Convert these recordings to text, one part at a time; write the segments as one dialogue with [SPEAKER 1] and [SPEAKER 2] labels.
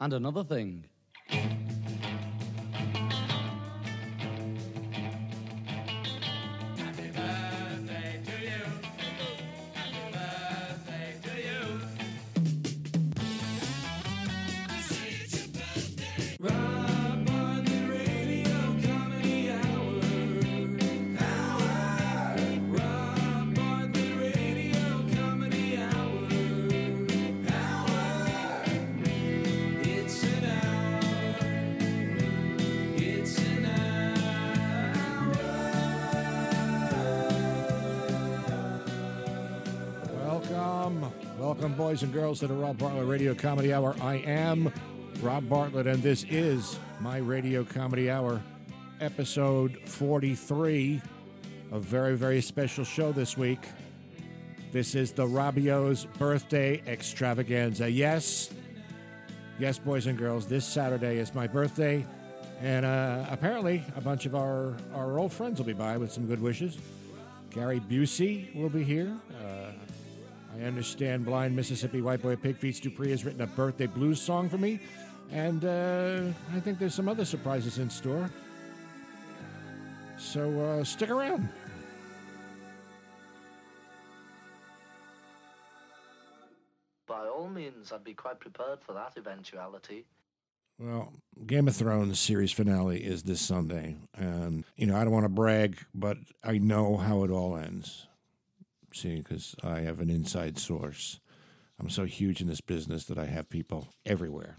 [SPEAKER 1] And another thing.
[SPEAKER 2] Boys and girls, to the Rob Bartlett Radio Comedy Hour. I am Rob Bartlett, and this is my Radio Comedy Hour, episode 43. A very, very special show this week. This is the Robio's birthday extravaganza. Yes, yes, boys and girls, this Saturday is my birthday, and uh, apparently a bunch of our, our old friends will be by with some good wishes. Gary Busey will be here. Uh, I understand blind Mississippi white boy Pigfeet Dupree has written a birthday blues song for me, and uh, I think there's some other surprises in store. So uh, stick around.
[SPEAKER 3] By all means, I'd be quite prepared for that eventuality.
[SPEAKER 2] Well, Game of Thrones series finale is this Sunday, and you know I don't want to brag, but I know how it all ends. See, because I have an inside source. I'm so huge in this business that I have people everywhere.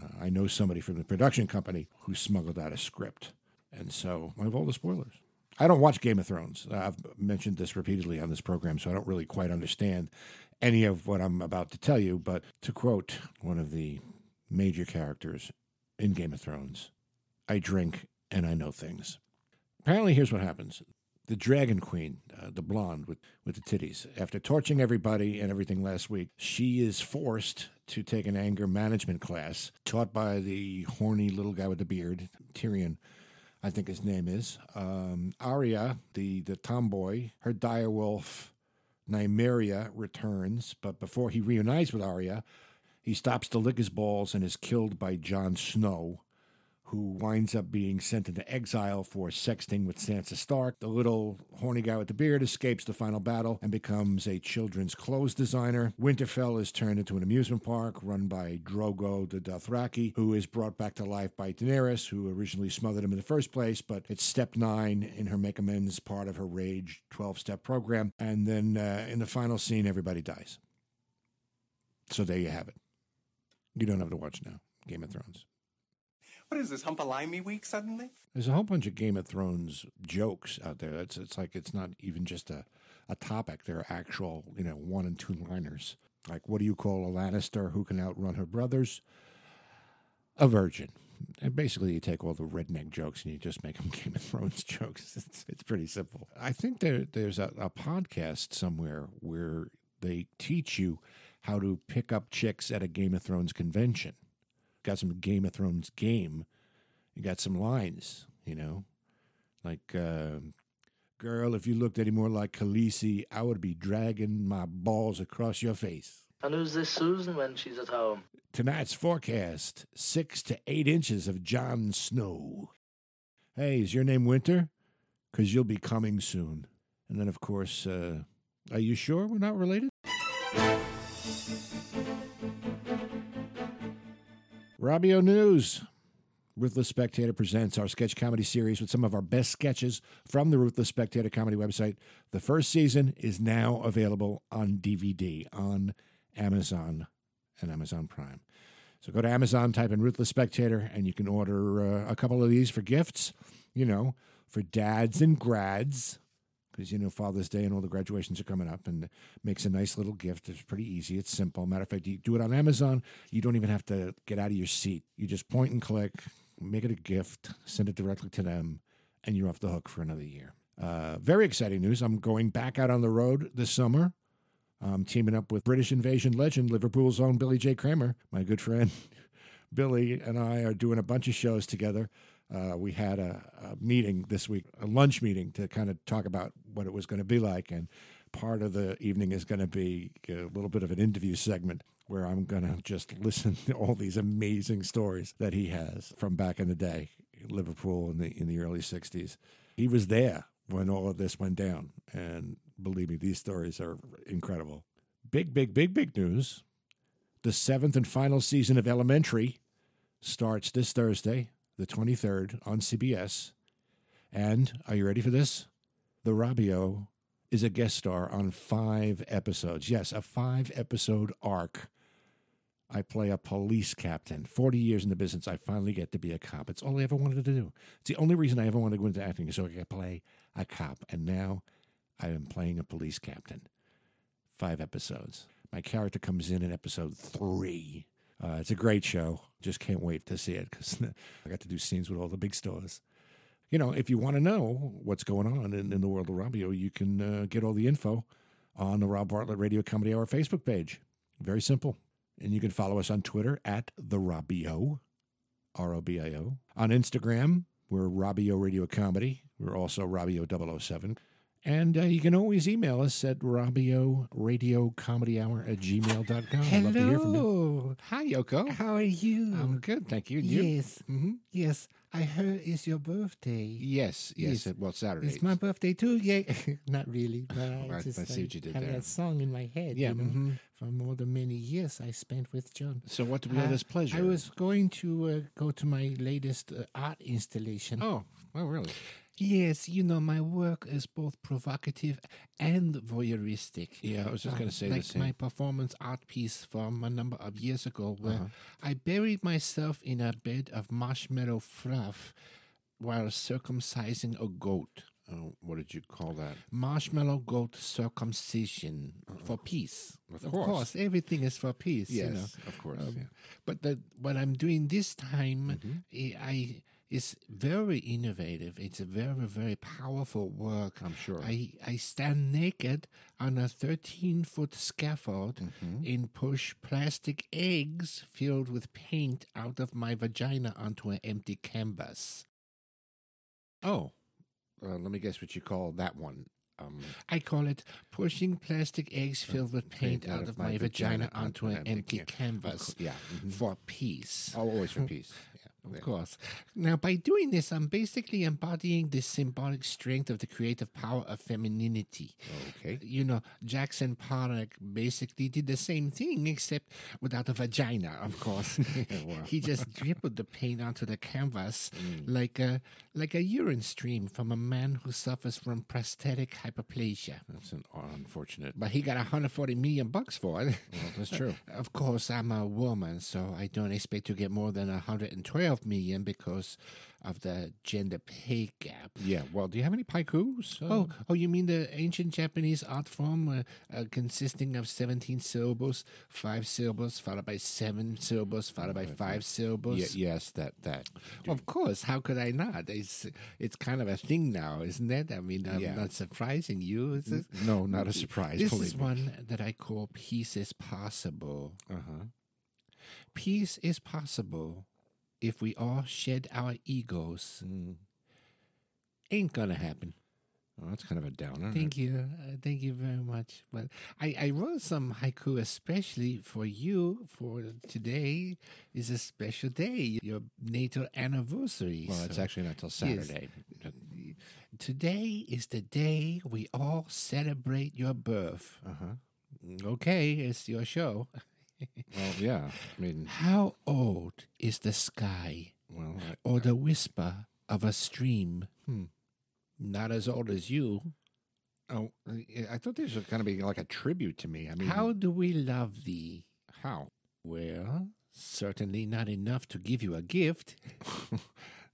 [SPEAKER 2] Uh, I know somebody from the production company who smuggled out a script, and so I have all the spoilers. I don't watch Game of Thrones. I've mentioned this repeatedly on this program, so I don't really quite understand any of what I'm about to tell you. But to quote one of the major characters in Game of Thrones, I drink and I know things. Apparently, here's what happens. The Dragon Queen, uh, the blonde with, with the titties, after torching everybody and everything last week, she is forced to take an anger management class taught by the horny little guy with the beard, Tyrion. I think his name is. Um, Arya, the, the tomboy, her direwolf, Nymeria, returns, but before he reunites with Arya, he stops to lick his balls and is killed by Jon Snow, who winds up being sent into exile for sexting with Sansa Stark. The little horny guy with the beard escapes the final battle and becomes a children's clothes designer. Winterfell is turned into an amusement park run by Drogo the Dothraki, who is brought back to life by Daenerys, who originally smothered him in the first place, but it's step nine in her make amends part of her Rage 12 step program. And then uh, in the final scene, everybody dies. So there you have it. You don't have to watch now. Game of Thrones.
[SPEAKER 4] What is this, Humpalimey week suddenly?
[SPEAKER 2] There's a whole bunch of Game of Thrones jokes out there. It's it's like it's not even just a, a topic. They're actual, you know, one and two liners. Like, what do you call a Lannister who can outrun her brothers? A virgin. And basically, you take all the redneck jokes and you just make them Game of Thrones jokes. It's, it's pretty simple. I think there there's a, a podcast somewhere where they teach you how to pick up chicks at a Game of Thrones convention. Got some Game of Thrones game. You got some lines, you know, like, uh, "Girl, if you looked any more like Khaleesi, I would be dragging my balls across your face."
[SPEAKER 3] And who's this Susan when she's at home?
[SPEAKER 2] Tonight's forecast: six to eight inches of Jon Snow. Hey, is your name Winter? Because you'll be coming soon. And then, of course, uh, are you sure we're not related? Robio News. Ruthless Spectator presents our sketch comedy series with some of our best sketches from the Ruthless Spectator comedy website. The first season is now available on DVD on Amazon and Amazon Prime. So go to Amazon, type in Ruthless Spectator, and you can order uh, a couple of these for gifts, you know, for dads and grads, because, you know, Father's Day and all the graduations are coming up, and makes a nice little gift. It's pretty easy. It's simple. Matter of fact, you do it on Amazon, you don't even have to get out of your seat. You just point and click, make it a gift, send it directly to them, and you're off the hook for another year. Uh, very exciting news. I'm going back out on the road this summer. I'm teaming up with British invasion legend, Liverpool's own Billy J. Kramer. My good friend Billy and I are doing a bunch of shows together. Uh, we had a, a meeting this week, a lunch meeting to kind of talk about what it was going to be like. And part of the evening is going to be a little bit of an interview segment where I'm going to just listen to all these amazing stories that he has from back in the day, Liverpool in the in the early 60s. He was there when all of this went down and believe me these stories are incredible. Big big big big news. The 7th and final season of Elementary starts this Thursday, the 23rd on CBS. And are you ready for this? The Robio is a guest star on five episodes. Yes, a five episode arc. I play a police captain. 40 years in the business, I finally get to be a cop. It's all I ever wanted to do. It's the only reason I ever wanted to go into acting, so I could play a cop. And now I am playing a police captain. Five episodes. My character comes in in episode three. Uh, it's a great show. Just can't wait to see it because I got to do scenes with all the big stars you know, if you want to know what's going on in, in the world of Robio, you can uh, get all the info on the Rob Bartlett Radio Comedy Hour Facebook page. Very simple. And you can follow us on Twitter at the Robio, R O B I O. On Instagram, we're Robio Radio Comedy. We're also Robio 007. And uh, you can always email us at Robio Radio Comedy Hour at gmail.com. I'd love to hear from you.
[SPEAKER 5] Hello.
[SPEAKER 2] Hi, Yoko.
[SPEAKER 5] How are you?
[SPEAKER 2] I'm good, thank you. You?
[SPEAKER 5] yes.
[SPEAKER 2] Mhm.
[SPEAKER 5] Yes. I heard it's your birthday.
[SPEAKER 2] Yes, yes.
[SPEAKER 5] Yes.
[SPEAKER 2] Well, Saturday.
[SPEAKER 5] It's my birthday too. Yeah. Not really, but I
[SPEAKER 2] I- I
[SPEAKER 5] just
[SPEAKER 2] see what you did
[SPEAKER 5] have
[SPEAKER 2] there.
[SPEAKER 5] that song in my head.
[SPEAKER 2] Yeah,
[SPEAKER 5] You know,
[SPEAKER 2] mhm.
[SPEAKER 5] From all the many years I spent with John.
[SPEAKER 2] So, what do we have
[SPEAKER 5] Uh,
[SPEAKER 2] this pleasure?
[SPEAKER 5] I was going to uh, go to my latest uh, art installation.
[SPEAKER 2] Oh, oh, really?
[SPEAKER 5] Yes, you know, my work is both provocative and voyeuristic.
[SPEAKER 2] Yeah, I was just going to say
[SPEAKER 5] like
[SPEAKER 2] the same.
[SPEAKER 5] my performance art piece from a number of years ago, where
[SPEAKER 2] Uh-huh.
[SPEAKER 5] I buried myself in a bed of marshmallow fluff while circumcising a goat.
[SPEAKER 2] Oh, what did you call that?
[SPEAKER 5] Marshmallow goat circumcision for peace.
[SPEAKER 2] Of course.
[SPEAKER 5] everything is for peace. you know.
[SPEAKER 2] of course.
[SPEAKER 5] Um,
[SPEAKER 2] yeah.
[SPEAKER 5] But the, what I'm doing this time,
[SPEAKER 2] Mm-hmm.
[SPEAKER 5] I, I is very innovative. It's a very very powerful work.
[SPEAKER 2] I'm sure.
[SPEAKER 5] I I stand naked on a 13 foot scaffold
[SPEAKER 2] Mm-hmm.
[SPEAKER 5] and push plastic eggs filled with paint out of my vagina onto an empty canvas.
[SPEAKER 2] Oh, uh, let me guess what you call that one. Um,
[SPEAKER 5] I call it pushing plastic eggs filled with paint, out, of my, vagina, onto an empty
[SPEAKER 2] can-
[SPEAKER 5] canvas
[SPEAKER 2] yeah. mhm.
[SPEAKER 5] for peace.
[SPEAKER 2] Oh, always for peace.
[SPEAKER 5] Of course. Now, by doing this, I'm basically embodying the symbolic strength of the creative power of femininity.
[SPEAKER 2] Okay.
[SPEAKER 5] You know, Jackson Pollock basically did the same thing, except without a vagina, of course.
[SPEAKER 2] wow.
[SPEAKER 5] he just dribbled the paint onto the canvas
[SPEAKER 2] Mm.
[SPEAKER 5] like a like a urine stream from a man who suffers from prostatic hyperplasia.
[SPEAKER 2] That's an unfortunate.
[SPEAKER 5] But he got 140 million bucks for it.
[SPEAKER 2] Well, that's true.
[SPEAKER 5] Of course, I'm a woman, so I don't expect to get more than 112 million because of the gender pay gap.
[SPEAKER 2] Yeah. Well, do you have any paikus?
[SPEAKER 5] Oh, oh, you mean the ancient Japanese art form uh, uh, consisting of 17 syllables, five syllables, followed by seven syllables, followed by five syllables?
[SPEAKER 2] Ye- yes, that that.
[SPEAKER 5] Of course, how could I not? It's it's kind of a thing now, isn't it? I mean, I'm
[SPEAKER 2] Yeah.
[SPEAKER 5] not surprising you. Is it?
[SPEAKER 2] No, not a surprise.
[SPEAKER 5] This is
[SPEAKER 2] me.
[SPEAKER 5] one that I call peace is possible.
[SPEAKER 2] Uh huh.
[SPEAKER 5] Peace is possible if we all shed our egos.
[SPEAKER 2] Mm.
[SPEAKER 5] Ain't gonna happen.
[SPEAKER 2] Well, that's kind of a downer.
[SPEAKER 5] Thank you. Uh, thank you very much. But I, I wrote some haiku especially for you for today is a special day, your natal anniversary.
[SPEAKER 2] Well, it's
[SPEAKER 5] So
[SPEAKER 2] actually not till
[SPEAKER 5] Yes.
[SPEAKER 2] Saturday.
[SPEAKER 5] today is the day we all celebrate your birth.
[SPEAKER 2] Uh huh.
[SPEAKER 5] Okay, it's your show.
[SPEAKER 2] Well, yeah. I mean,
[SPEAKER 5] How old is the sky
[SPEAKER 2] well, I,
[SPEAKER 5] or the whisper of a stream?
[SPEAKER 2] Hmm.
[SPEAKER 5] Not as old as you.
[SPEAKER 2] oh, I- thought these was going to be like a tribute to me. I mean,
[SPEAKER 5] How do we love thee?
[SPEAKER 2] How?
[SPEAKER 5] Well, certainly not enough to give you a gift.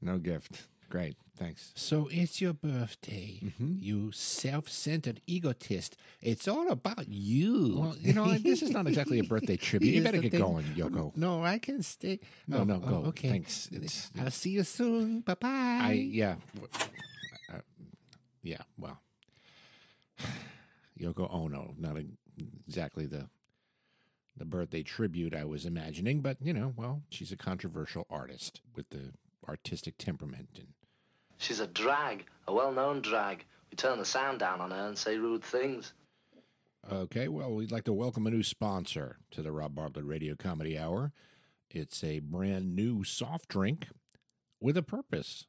[SPEAKER 2] No gift. Great. Thanks.
[SPEAKER 5] So it's your birthday,
[SPEAKER 2] Mm-hmm.
[SPEAKER 5] you self centered egotist. It's all about you.
[SPEAKER 2] Well, you know, this is not exactly a birthday tribute. You better get
[SPEAKER 5] thing.
[SPEAKER 2] going, Yoko.
[SPEAKER 5] No, I can stay.
[SPEAKER 2] No, no,
[SPEAKER 5] oh,
[SPEAKER 2] go.
[SPEAKER 5] okay.
[SPEAKER 2] Thanks. It's-
[SPEAKER 5] I'll see you soon. Bye bye.
[SPEAKER 2] I yeah, uh, yeah. Well, Yoko Ono, not a, exactly the the birthday tribute I was imagining, but you know, well, she's a controversial artist with the artistic temperament, and
[SPEAKER 3] She's a drag, a well known drag. We turn the sound down on her and say rude things.
[SPEAKER 5] Okay, well, we'd like to welcome a new sponsor to the Rob Bartlett Radio Comedy Hour. It's a brand new soft drink with a purpose.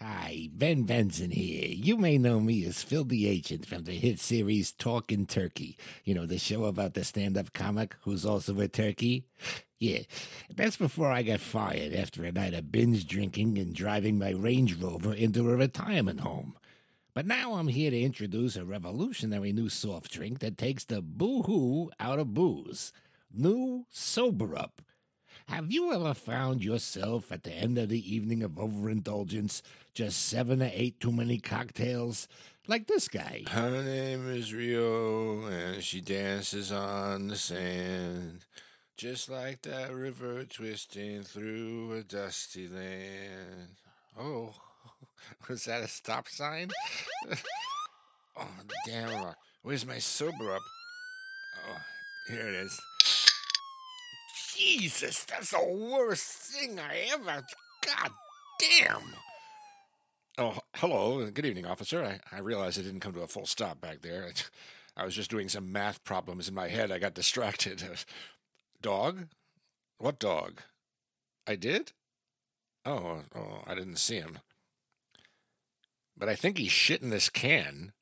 [SPEAKER 2] Hi, Ben Benson here. You may know me as Phil the Agent from the hit series Talkin' Turkey. You know, the show about the stand up comic who's also a turkey? Yeah, that's before I got fired after a night of binge drinking and driving my Range Rover into a retirement home. But now I'm here to introduce a revolutionary new soft drink that takes the boo hoo out of booze. New Sober Up. Have you ever found yourself at the end of the evening of overindulgence, just seven or eight too many cocktails? Like this guy.
[SPEAKER 5] Her name is Rio, and she dances on the sand, just like that river twisting through a dusty land. Oh, was that a stop sign? oh, damn. Uh, where's my sober up? Oh, here it is. Jesus, that's the worst thing I ever. God damn. Oh, hello. Good evening, officer. I, I realize I didn't come to a full stop back there. I was just doing some math problems in my head. I got distracted. Dog? What dog? I did? Oh, oh, I didn't see him. But I think he's shitting this can.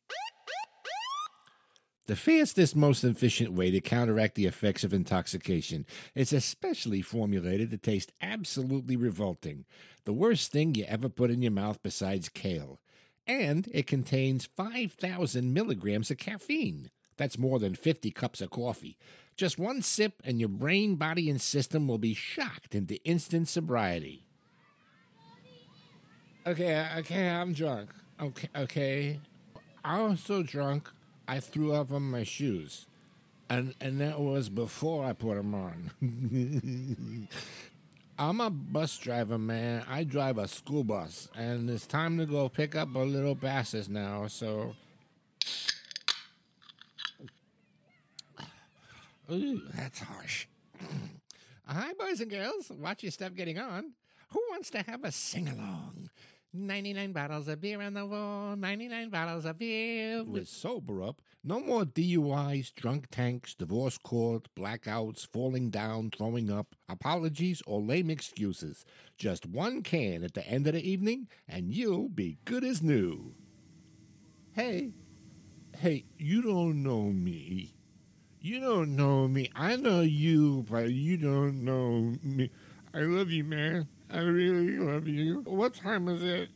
[SPEAKER 2] The fastest, most efficient way to counteract the effects of intoxication is especially formulated to taste absolutely revolting. The worst thing you ever put in your mouth besides kale. And it contains 5,000 milligrams of caffeine. That's more than 50 cups of coffee. Just one sip, and your brain, body, and system will be shocked into instant sobriety. Okay, okay, I'm drunk. Okay, okay. I was so drunk, I threw up on my shoes. And, and that was before I put them on. I'm a bus driver, man. I drive a school bus, and it's time to go pick up a little basses now, so. Ooh, that's harsh. Hi, boys and girls. Watch your step getting on. Who wants to have a sing along? 99 bottles of beer on the wall, 99 bottles of beer. With Sober Up, no more DUIs, drunk tanks, divorce court, blackouts, falling down, throwing up, apologies, or lame excuses. Just one can at the end of the evening, and you'll be good as new. Hey, hey, you don't know me. You don't know me. I know you, but you don't know me. I love you, man. I really love you. What time is it?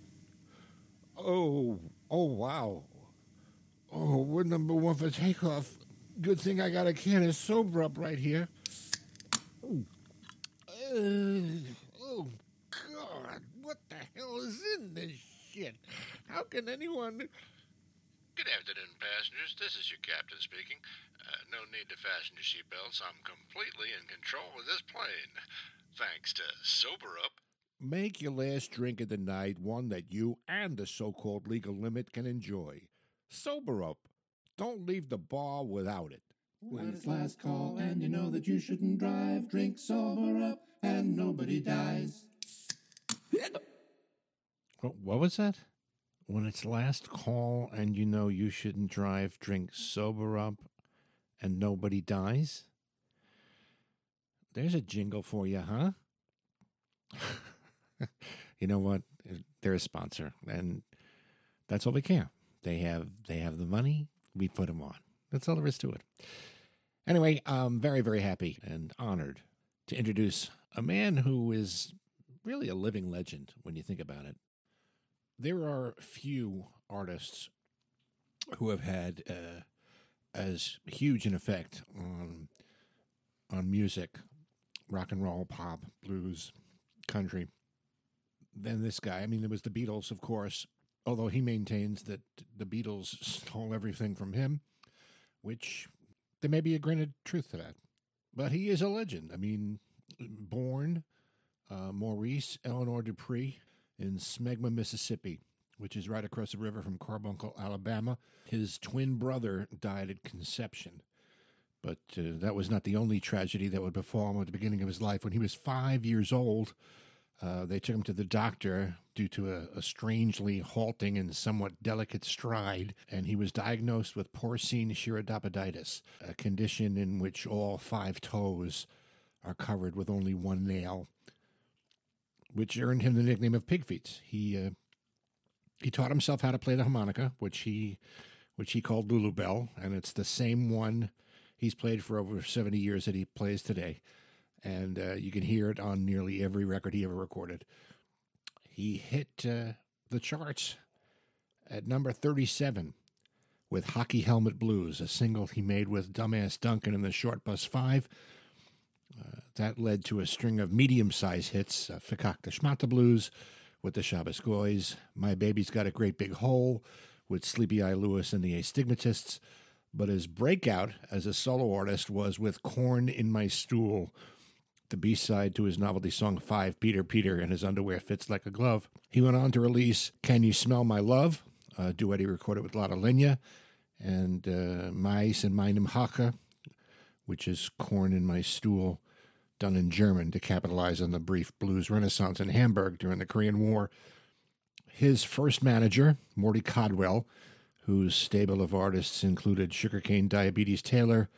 [SPEAKER 2] Oh, oh, wow. Oh, we're number one for takeoff. Good thing I got a can of sober up right here. Oh, oh God. What the hell is in this shit? How can anyone.
[SPEAKER 5] Good afternoon, passengers. This is your captain speaking. Uh, no need to fasten your seatbelts. I'm completely in control of this plane. Thanks to Sober Up.
[SPEAKER 2] Make your last drink of the night one that you and the so called legal limit can enjoy. Sober up. Don't leave the bar without it.
[SPEAKER 6] When it's last call and you know that you shouldn't drive, drink sober up and nobody dies.
[SPEAKER 2] What was that? When it's last call and you know you shouldn't drive, drink sober up and nobody dies? There's a jingle for you, huh? you know what? They're a sponsor, and that's all we care. They have they have the money. We put them on. That's all there is to it. Anyway, I'm very very happy and honored to introduce a man who is really a living legend when you think about it. There are few artists who have had uh, as huge an effect on on music, rock and roll, pop, blues, country than this guy. I mean, there was the Beatles, of course, although he maintains that the Beatles stole everything from him, which there may be a grain of truth to that. But he is a legend. I mean, born uh, Maurice Eleanor Dupree in Smegma, Mississippi, which is right across the river from Carbuncle, Alabama. His twin brother died at conception. But uh, that was not the only tragedy that would befall him at the beginning of his life. When he was five years old, Uh, they took him to the doctor due to a, a strangely halting and somewhat delicate stride, and he was diagnosed with porcine chirodopoditis, a condition in which all five toes are covered with only one nail, which earned him the nickname of Pigfeet. He uh, he taught himself how to play the harmonica, which he which he called Lulu Bell, and it's the same one he's played for over 70 years that he plays today. And uh, you can hear it on nearly every record he ever recorded. He hit uh, the charts at number 37 with Hockey Helmet Blues, a single he made with Dumbass Duncan in the Short Bus 5. Uh, that led to a string of medium sized hits uh, Fikak the Schmata Blues with the Shabbos Goys, My Baby's Got a Great Big Hole with Sleepy Eye Lewis and the Astigmatists. But his breakout as a solo artist was with Corn in My Stool, the B side to his novelty song Five Peter Peter, and his underwear fits like a glove. He went on to release Can You Smell My Love, a duet he recorded with Lotte Lenya, and uh, Mais in Meinem Haka, which is Corn in My Stool, done in German to capitalize on the brief blues renaissance in Hamburg during the Korean War. His first manager, Morty Codwell, whose stable of artists included Sugarcane Diabetes Taylor,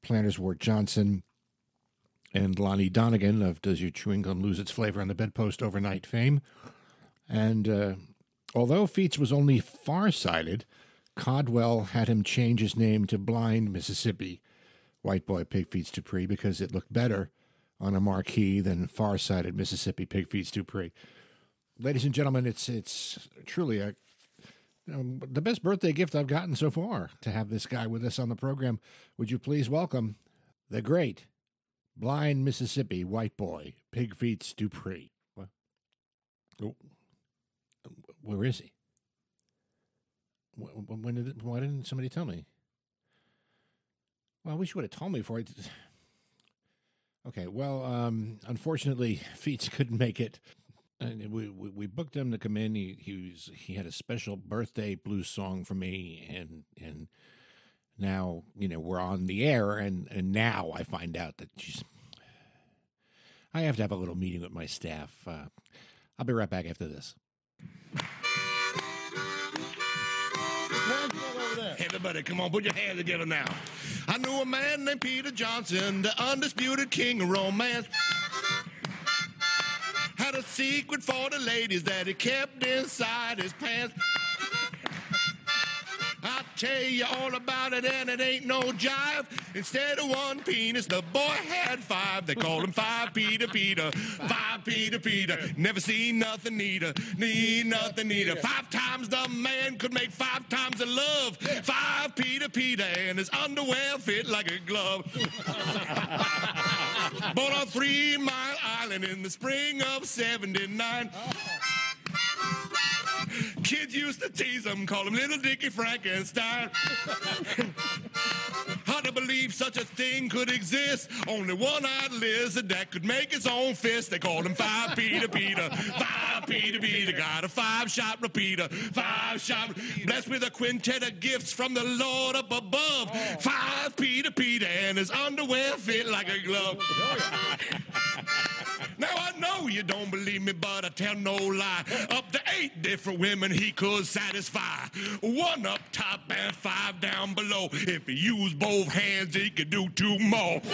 [SPEAKER 2] Planters Wart Johnson, and Lonnie Donegan of Does Your Chewing Gum Lose Its Flavor on the Bedpost Overnight fame. And uh, although Feets was only far-sighted, Codwell had him change his name to Blind Mississippi, White Boy Pig Feets Dupree, because it looked better on a marquee than far-sighted Mississippi Pig Feets Dupree. Ladies and gentlemen, it's it's truly a the best birthday gift I've gotten so far to have this guy with us on the program. Would you please welcome the great blind Mississippi white boy Pig Feets Dupree? What? Oh, where is he? When did why didn't somebody tell me? Well, I wish you would have told me before I. Okay, well, um, unfortunately, Feets couldn't make it. And we, we we booked him to come in. He he was he had a special birthday blues song for me, and and now you know we're on the air, and and now I find out that geez, I have to have a little meeting with my staff. Uh, I'll be right back after this.
[SPEAKER 5] Everybody, come on, put your hands together now. I knew a man named Peter Johnson, the undisputed king of romance. Had a secret for the ladies that he kept inside his pants. Tell you all about it, and it ain't no jive. Instead of one penis, the boy had five. They called him Five Peter Peter. Five Peter Peter. Never seen nothing neater. Need nothing neater. Five times the man could make five times the love. Five Peter Peter, and his underwear fit like a glove. Bought on Three Mile Island in the spring of 79. Kids used to tease him, call him Little Dickie Frankenstein. Hard to believe such a thing could exist. Only one-eyed lizard that could make its own fist. They called him Five Peter Peter. Five Peter Peter. Got a five-shot repeater. Five-shot. Blessed with a quintet of gifts from the Lord up above. Five Peter Peter. And his underwear fit like a glove. Now I know you don't believe me, but I tell no lie. Up to eight different women he could satisfy. One up top and five down below. If he used both hands, he could do two more.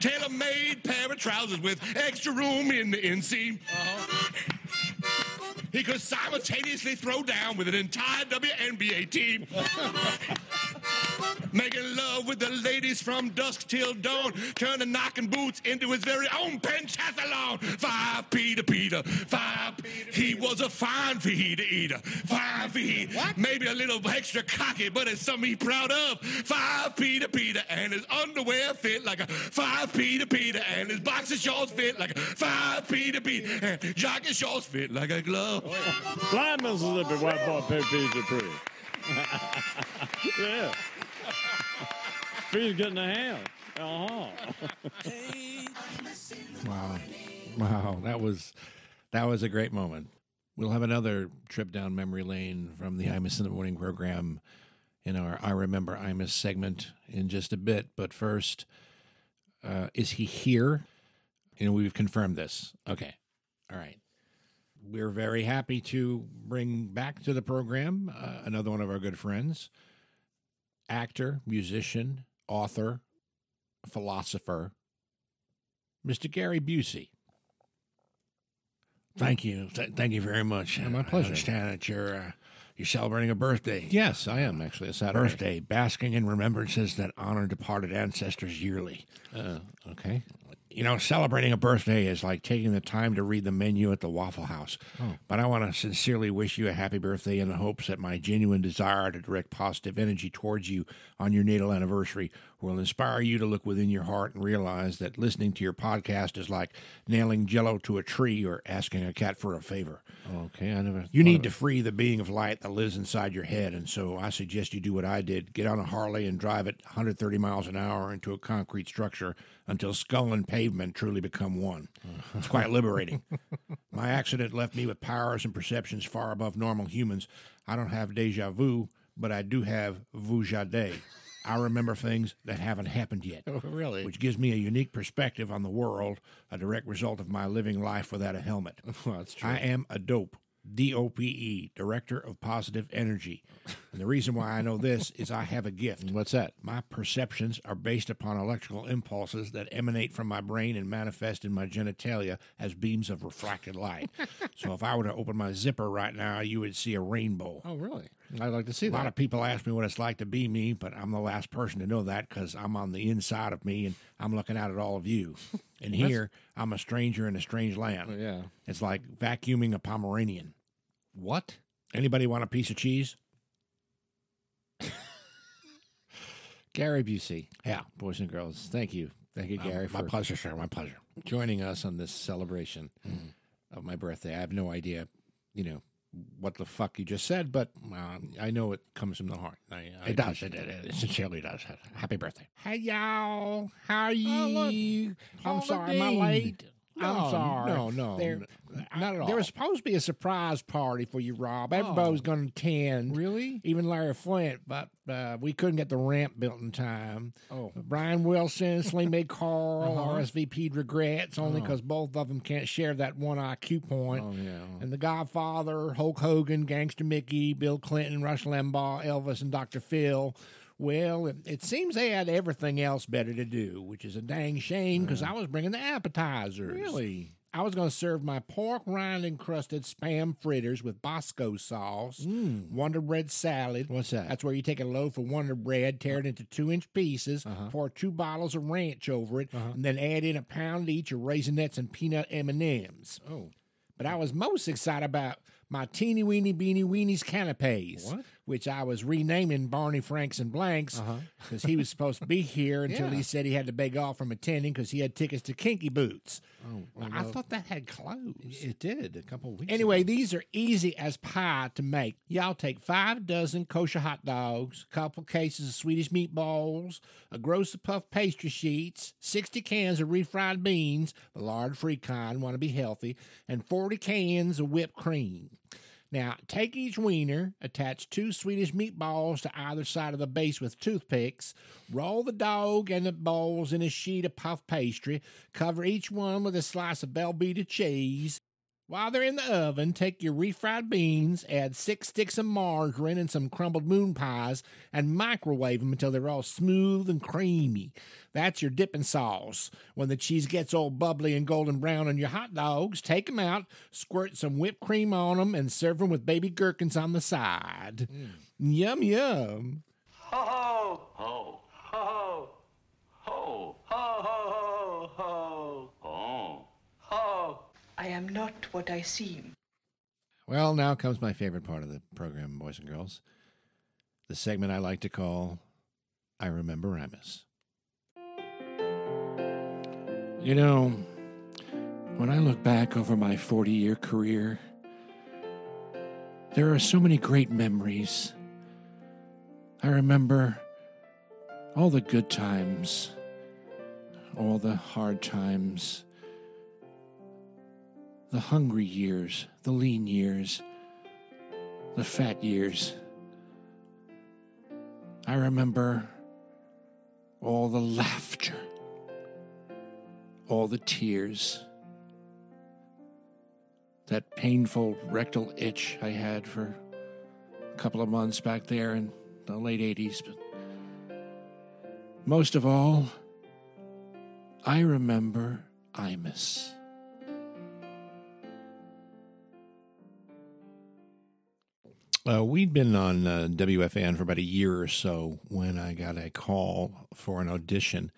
[SPEAKER 5] Tailor-made pair of trousers with extra room in the inseam. He could simultaneously throw down with an entire WNBA team. Making love with the ladies from dusk till dawn, turning knocking boots into his very own pentathlon. Five Peter Peter, five. He was a fine feed eater. Five feet, maybe a little extra cocky, but it's something he's proud of. Five Peter Peter, and his underwear fit like a five Peter Peter, and his boxer shorts fit like a five Peter Peter, and jockey shorts fit like a glove.
[SPEAKER 7] Blind Mississippi White Boy Pig Feets Dupree. yeah. Feed's getting a hand. Uh-huh.
[SPEAKER 2] Wow. Wow. That was that was a great moment. We'll have another trip down memory lane from the Imus in the Morning program in our I Remember Imus segment in just a bit. But first, uh, is he here? You know, we've confirmed this. Okay. All right. We're very happy to bring back to the program uh, another one of our good friends, actor, musician, author, philosopher, Mr. Gary Busey.
[SPEAKER 5] Thank you. Th- thank you very much.
[SPEAKER 2] my pleasure.
[SPEAKER 5] I understand that you're uh, you're celebrating a birthday.
[SPEAKER 2] Yes, I am actually a Saturday.
[SPEAKER 5] Birthday, basking in remembrances that honor departed ancestors yearly.
[SPEAKER 2] Uh, okay.
[SPEAKER 5] You know, celebrating a birthday is like taking the time to read the menu at the Waffle House. Oh. But I want to sincerely wish you a happy birthday in the hopes that my genuine desire to direct positive energy towards you on your natal anniversary will inspire you to look within your heart and realize that listening to your podcast is like nailing jello to a tree or asking a cat for a favor.
[SPEAKER 2] Okay. I never.
[SPEAKER 5] You need to free the being of light that lives inside your head, and so I suggest you do what I did: get on a Harley and drive it 130 miles an hour into a concrete structure until skull and pavement truly become one. It's quite liberating. My accident left me with powers and perceptions far above normal humans. I don't have deja vu, but I do have vujade. I remember things that haven't happened yet
[SPEAKER 2] Oh, really?
[SPEAKER 5] which gives me a unique perspective on the world, a direct result of my living life without a helmet.
[SPEAKER 2] Well, that's true.
[SPEAKER 5] I am a dope. D O P E, Director of Positive Energy. And the reason why I know this is I have a gift.
[SPEAKER 2] What's that?
[SPEAKER 5] My perceptions are based upon electrical impulses that emanate from my brain and manifest in my genitalia as beams of refracted light. so if I were to open my zipper right now, you would see a rainbow.
[SPEAKER 2] Oh, really? I'd like to see
[SPEAKER 5] A lot of people ask me what it's like to be me, but I'm the last person to know that because I'm on the inside of me and I'm looking out at all of you. And here, I'm a stranger in a strange land.
[SPEAKER 2] Oh, yeah.
[SPEAKER 5] It's like vacuuming a Pomeranian.
[SPEAKER 2] What?
[SPEAKER 5] Anybody want a piece of cheese?
[SPEAKER 2] Gary Busey.
[SPEAKER 5] Yeah.
[SPEAKER 2] Boys and girls, thank you. Thank you, Gary,
[SPEAKER 5] my
[SPEAKER 2] for
[SPEAKER 5] pleasure, sir. My pleasure.
[SPEAKER 2] joining us on this celebration mm-hmm. of my birthday. I have no idea, you know, what the fuck you just said, but uh, I know it comes from the heart. I, I
[SPEAKER 5] It does. It, it, it sincerely does. Happy birthday.
[SPEAKER 2] Hey y'all, how are you?
[SPEAKER 5] look,
[SPEAKER 2] I'm
[SPEAKER 5] Paula
[SPEAKER 2] sorry, am I
[SPEAKER 5] Deen.
[SPEAKER 2] Late?
[SPEAKER 5] No,
[SPEAKER 2] I'm sorry.
[SPEAKER 5] no, no,
[SPEAKER 2] There,
[SPEAKER 5] not at all.
[SPEAKER 2] There was supposed to be a surprise party for you, Rob. Everybody was going to attend.
[SPEAKER 5] Really?
[SPEAKER 2] Even Larry Flynt, but uh, we couldn't get the ramp built in time.
[SPEAKER 5] Oh.
[SPEAKER 2] Brian Wilson, Sling Big Carl,
[SPEAKER 5] Uh-huh.
[SPEAKER 2] RSVP'd regrets only because both of them can't share that one IQ point.
[SPEAKER 5] Oh, yeah.
[SPEAKER 2] And the Godfather, Hulk Hogan, Gangster Mickey, Bill Clinton, Rush Limbaugh, Elvis, and Dr. Phil. Well, it, it seems they had everything else better to do, which is a dang shame because I was bringing the appetizers.
[SPEAKER 5] Really?
[SPEAKER 2] I was going to serve my pork rind encrusted spam fritters with Bosco sauce, Wonder Bread salad.
[SPEAKER 5] Mm. What's that?
[SPEAKER 2] That's where you take a loaf of Wonder Bread, tear it into two inch pieces,
[SPEAKER 5] Uh-huh.
[SPEAKER 2] pour two bottles of ranch over it, and then add in a pound each of raisinets and peanut M and M's.
[SPEAKER 5] Oh.
[SPEAKER 2] But I was most excited about my teeny weeny beanie weenies canapes,
[SPEAKER 5] What?
[SPEAKER 2] Which I was renaming Barney Franks and Blanks uh-huh. because he was supposed to be here until
[SPEAKER 5] Yeah.
[SPEAKER 2] he said he had to beg off from attending because he had tickets to Kinky Boots.
[SPEAKER 5] Oh, oh
[SPEAKER 2] I thought that had closed.
[SPEAKER 5] It did a couple weeks
[SPEAKER 2] Anyway, these are easy as pie to make. Y'all take five dozen kosher hot dogs, a couple cases of Swedish meatballs, a gross of puff pastry sheets, 60 cans of refried beans, the lard free kind, want to be healthy, and 40 cans of whipped cream. Now, take each wiener, attach two Swedish meatballs to either side of the base with toothpicks, roll the dog and the balls in a sheet of puff pastry, cover each one with a slice of Velveeta cheese, while they're in the oven, take your refried beans, add six sticks of margarine and some crumbled moon pies, and microwave them until they're all smooth and creamy. That's your dipping sauce. When the cheese gets all bubbly and golden brown on your hot dogs, take them out, squirt some whipped cream on them, and serve them with baby gherkins on the side. Mm. Yum, yum.
[SPEAKER 3] Ho ho! Ho ho! Ho ho ho ho ho! Ho!
[SPEAKER 8] I am not what I seem.
[SPEAKER 2] Well, now comes my favorite part of the program, boys and girls. The segment I like to call I Remember Imus.
[SPEAKER 5] You know, when I look back over my 40 year career, there are so many great memories. I remember all the good times, all the hard times, the hungry years, the lean years, the fat years. I remember all the laughter all the tears, that painful rectal itch I had for a couple of months back there in the late 80s. But most of all, I remember Imus.
[SPEAKER 2] Uh, we'd been on uh, WFAN for about a year or so when I got a call for an audition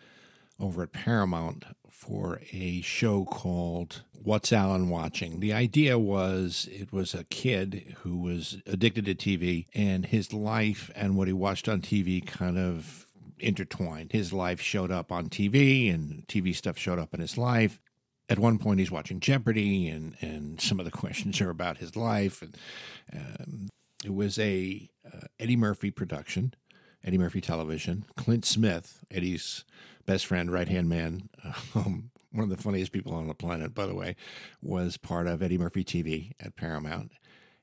[SPEAKER 2] over at Paramount for a show called What's Alan Watching? The idea was it was a kid who was addicted to TV, and his life and what he watched on TV kind of intertwined. His life showed up on TV, and TV stuff showed up in his life. At one point, he's watching Jeopardy, and, and some of the questions are about his life. And um, it was a uh, Eddie Murphy production, Eddie Murphy Television. Clint Smith, Eddie's best friend, right hand man, um, one of the funniest people on the planet, by the way, was part of Eddie Murphy TV at Paramount.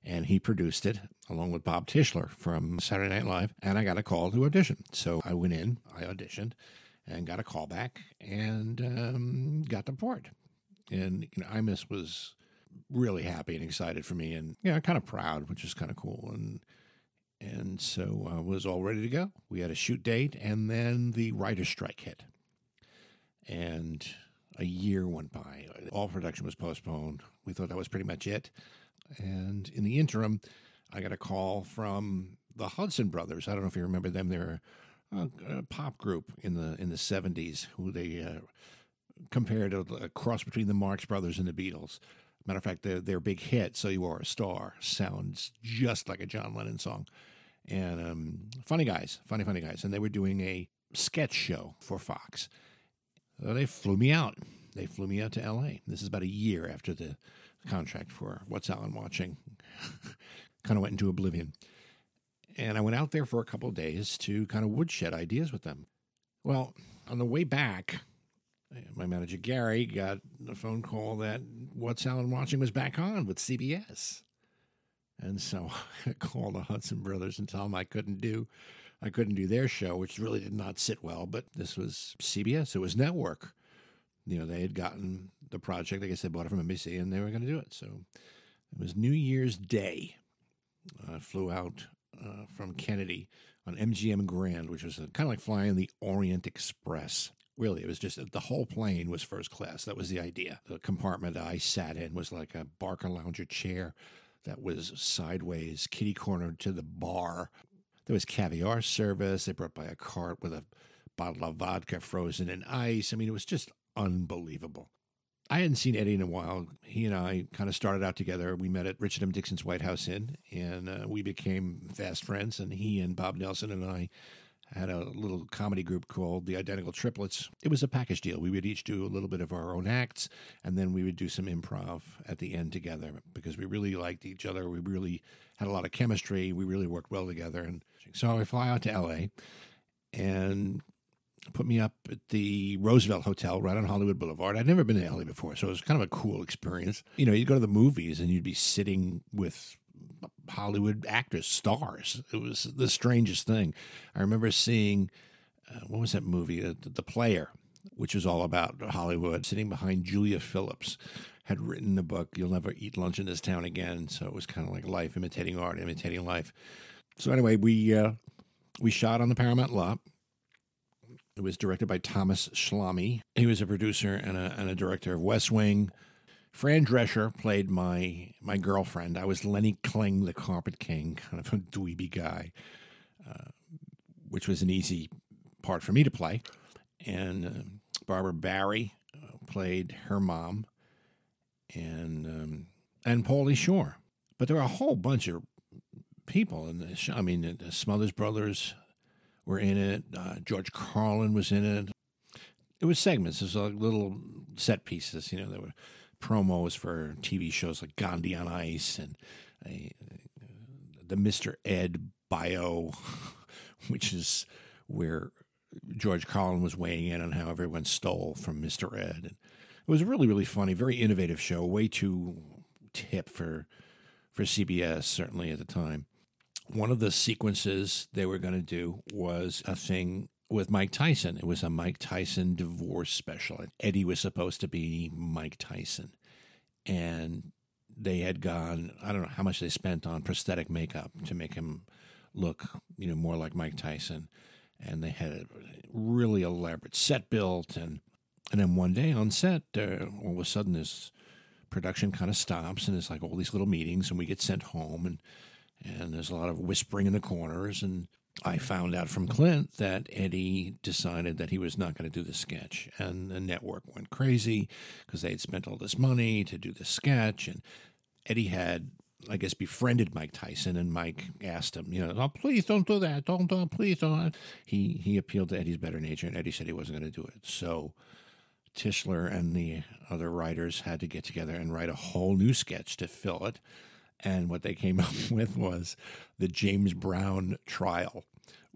[SPEAKER 2] And he produced it along with Bob Tischler from Saturday Night Live. And I got a call to audition. So I went in, I auditioned, and got a call back and um, got the part. And you know, Imus was really happy and excited for me and yeah, kind of proud, which is kind of cool. And and so I was all ready to go. We had a shoot date, and then the writer's strike hit. And a year went by. All production was postponed. We thought that was pretty much it. And in the interim, I got a call from the Hudson Brothers. I don't know if you remember them. They're a, a pop group in the in the seventies who they uh, compared a, a cross between the Marx Brothers and the Beatles. Matter of fact, their their big hit "So You Are a Star" sounds just like a John Lennon song. And um, funny guys, funny funny guys, and they were doing a sketch show for Fox. So they flew me out. They flew me out to L.A. This is about a year after the contract for What's Alan Watching kind of went into oblivion. And I went out there for a couple of days to kind of woodshed ideas with them. Well, on the way back, my manager Gary got a phone call that What's Alan Watching was back on with CBS. And so I called the Hudson Brothers and told them I couldn't do I couldn't do their show, which really did not sit well, but this was CBS, it was network. You know, they had gotten the project, I said, bought it from NBC, and they were going to do it. So it was New Year's Day. I flew out uh, from Kennedy on MGM Grand, which was kind of like flying the Orient Express. Really, it was just the whole plane was first class. That was the idea. The compartment I sat in was like a Barcalounger chair that was sideways, kitty corner to the bar. There was caviar service. They brought by a cart with a bottle of vodka frozen in ice. I mean, it was just unbelievable. I hadn't seen Eddie in a while. He and I kind of started out together. We met at Richard M. Dixon's White House Inn, and uh, we became fast friends. And he and Bob Nelson and I had a little comedy group called the Identical Triplets. It was a package deal. We would each do a little bit of our own acts, and then we would do some improv at the end together because we really liked each other. We really had a lot of chemistry. We really worked well together. And so I fly out to LA and put me up at the Roosevelt Hotel right on Hollywood Boulevard. I'd never been to LA before, so it was kind of a cool experience. You know, you'd go to the movies and you'd be sitting with Hollywood actors, stars. It was the strangest thing. I remember seeing, uh, what was that movie? Uh, the Player, which was all about Hollywood, sitting behind Julia Phillips. Had written the book, You'll Never Eat Lunch in This Town Again. So it was kind of like life imitating art, imitating life. So anyway, we uh, we shot on the Paramount lot. It was directed by Thomas Schlamme. He was a producer and a, and a director of West Wing. Fran Drescher played my my girlfriend. I was Lenny Kling, the Carpet King, kind of a dweeby guy, uh, which was an easy part for me to play. And uh, Barbara Barrie uh, played her mom, and um, and Pauly Shore. But there were a whole bunch of people in show. I mean, the Smothers Brothers were in it. Uh, George Carlin was in it. It was segments. It was like little set pieces. You know, there were promos for TV shows like Gandhi on Ice and the Mr. Ed bio, which is where George Carlin was weighing in on how everyone stole from Mr. Ed. And it was a really, really funny, very innovative show, way too hip for for CBS, certainly at the time. One of the sequences they were going to do was a thing with Mike Tyson. It was a Mike Tyson divorce special. And Eddie was supposed to be Mike Tyson. And they had gone, I don't know how much they spent on prosthetic makeup to make him look, you know, more like Mike Tyson. And they had a really elaborate set built. And, and then one day on set, uh, all of a sudden this production kind of stops and it's like all these little meetings and we get sent home and, and there's a lot of whispering in the corners and I found out from Clint that Eddie decided that he was not going to do the sketch, and the network went crazy because they had spent all this money to do the sketch, and Eddie had, I guess, befriended Mike Tyson, and Mike asked him, you know, oh, please don't do that, don't, don't, please don't. He he appealed to Eddie's better nature, and Eddie said he wasn't going to do it. So Tischler and the other writers had to get together and write a whole new sketch to fill it. And what they came up with was the James Brown trial,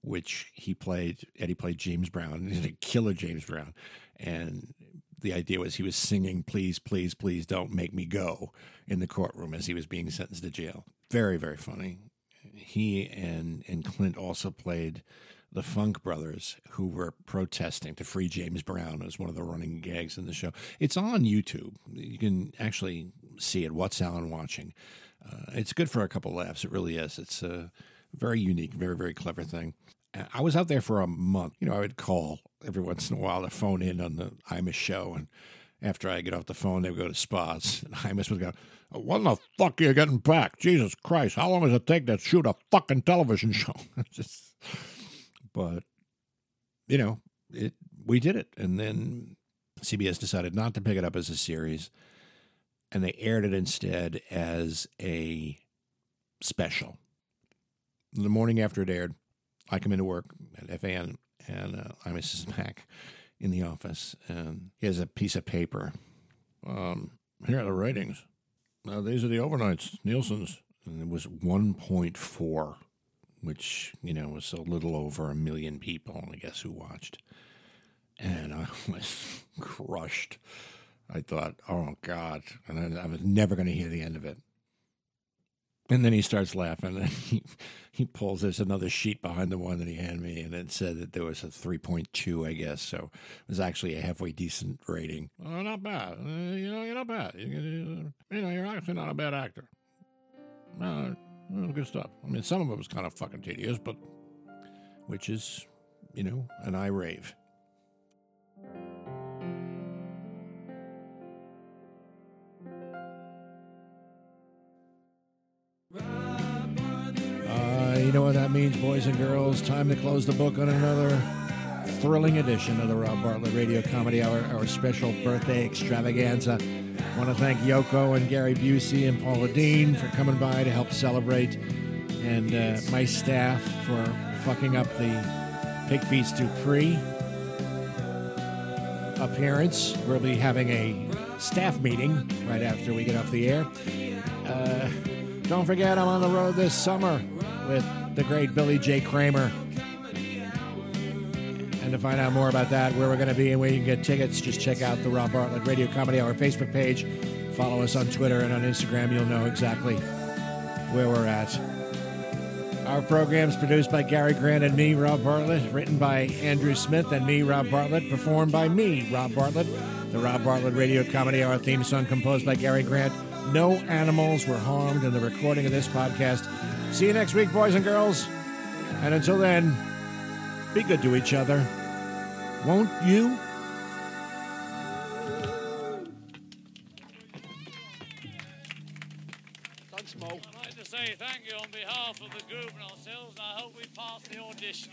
[SPEAKER 2] which he played. Eddie played James Brown, a killer James Brown, and the idea was he was singing "Please, please, please, don't make me go" in the courtroom as he was being sentenced to jail. Very, very funny. He and and Clint also played the Funk Brothers, who were protesting to free James Brown as one of the running gags in the show. It's on YouTube. You can actually see it. What's Alan watching? Uh, it's good for a couple laughs. It really is. It's a very unique, very, very clever thing. I was out there for a month. You know, I would call every once in a while to phone in on the Imus show. And after I get off the phone, they would go to spas. And Imus would go, When the fuck are you getting back? Jesus Christ, how long does it take to shoot a fucking television show? Just, but, you know, it we did it. And then CBS decided not to pick it up as a series and they aired it instead as a special. The morning after it aired, I come into work at FAN, and uh, I'm Mrs. Mac in the office, and he has a piece of paper. Um, here are the ratings. Now, these are the overnights, Nielsen's, and it was 1.4, which, you know, was a little over a million people, I guess, who watched. And I was crushed. I thought, oh God, and I, I was never going to hear the end of it. And then he starts laughing, and he, he pulls. There's another sheet behind the one that he handed me, and it said that there was a 3.2, I guess. So it was actually a halfway decent rating. Oh, not bad. Uh, you know, you're not bad. You, you know, you're actually not a bad actor. No, good stuff. I mean, some of it was kind of fucking tedious, but which is, you know, an I rave. Means, boys and girls. Time to close the book on another thrilling edition of the Rob Bartlett Radio Comedy Hour, our special birthday extravaganza. I want to thank Yoko and Gary Busey and Paula Dean for coming by to help celebrate, and uh, my staff for fucking up the Pig Feets Dupree appearance. We'll be having a staff meeting right after we get off the air. Uh, don't forget, I'm on the road this summer with the great Billy J. Kramer. And to find out more about that, where we're going to be and where you can get tickets, just check out the Rob Bartlett Radio Comedy Hour Facebook page. Follow us on Twitter and on Instagram. You'll know exactly where we're at. Our program is produced by Gary Grant and me, Rob Bartlett, written by Andrew Smith and me, Rob Bartlett, performed by me, Rob Bartlett. The Rob Bartlett Radio Comedy Hour theme song composed by Gary Grant. No animals were harmed in the recording of this podcast. See you next week, boys and girls. And until then, be good to each other. Won't you?
[SPEAKER 7] Don't smoke. I'd like to say thank you on behalf of the group and ourselves, I hope we pass the audition.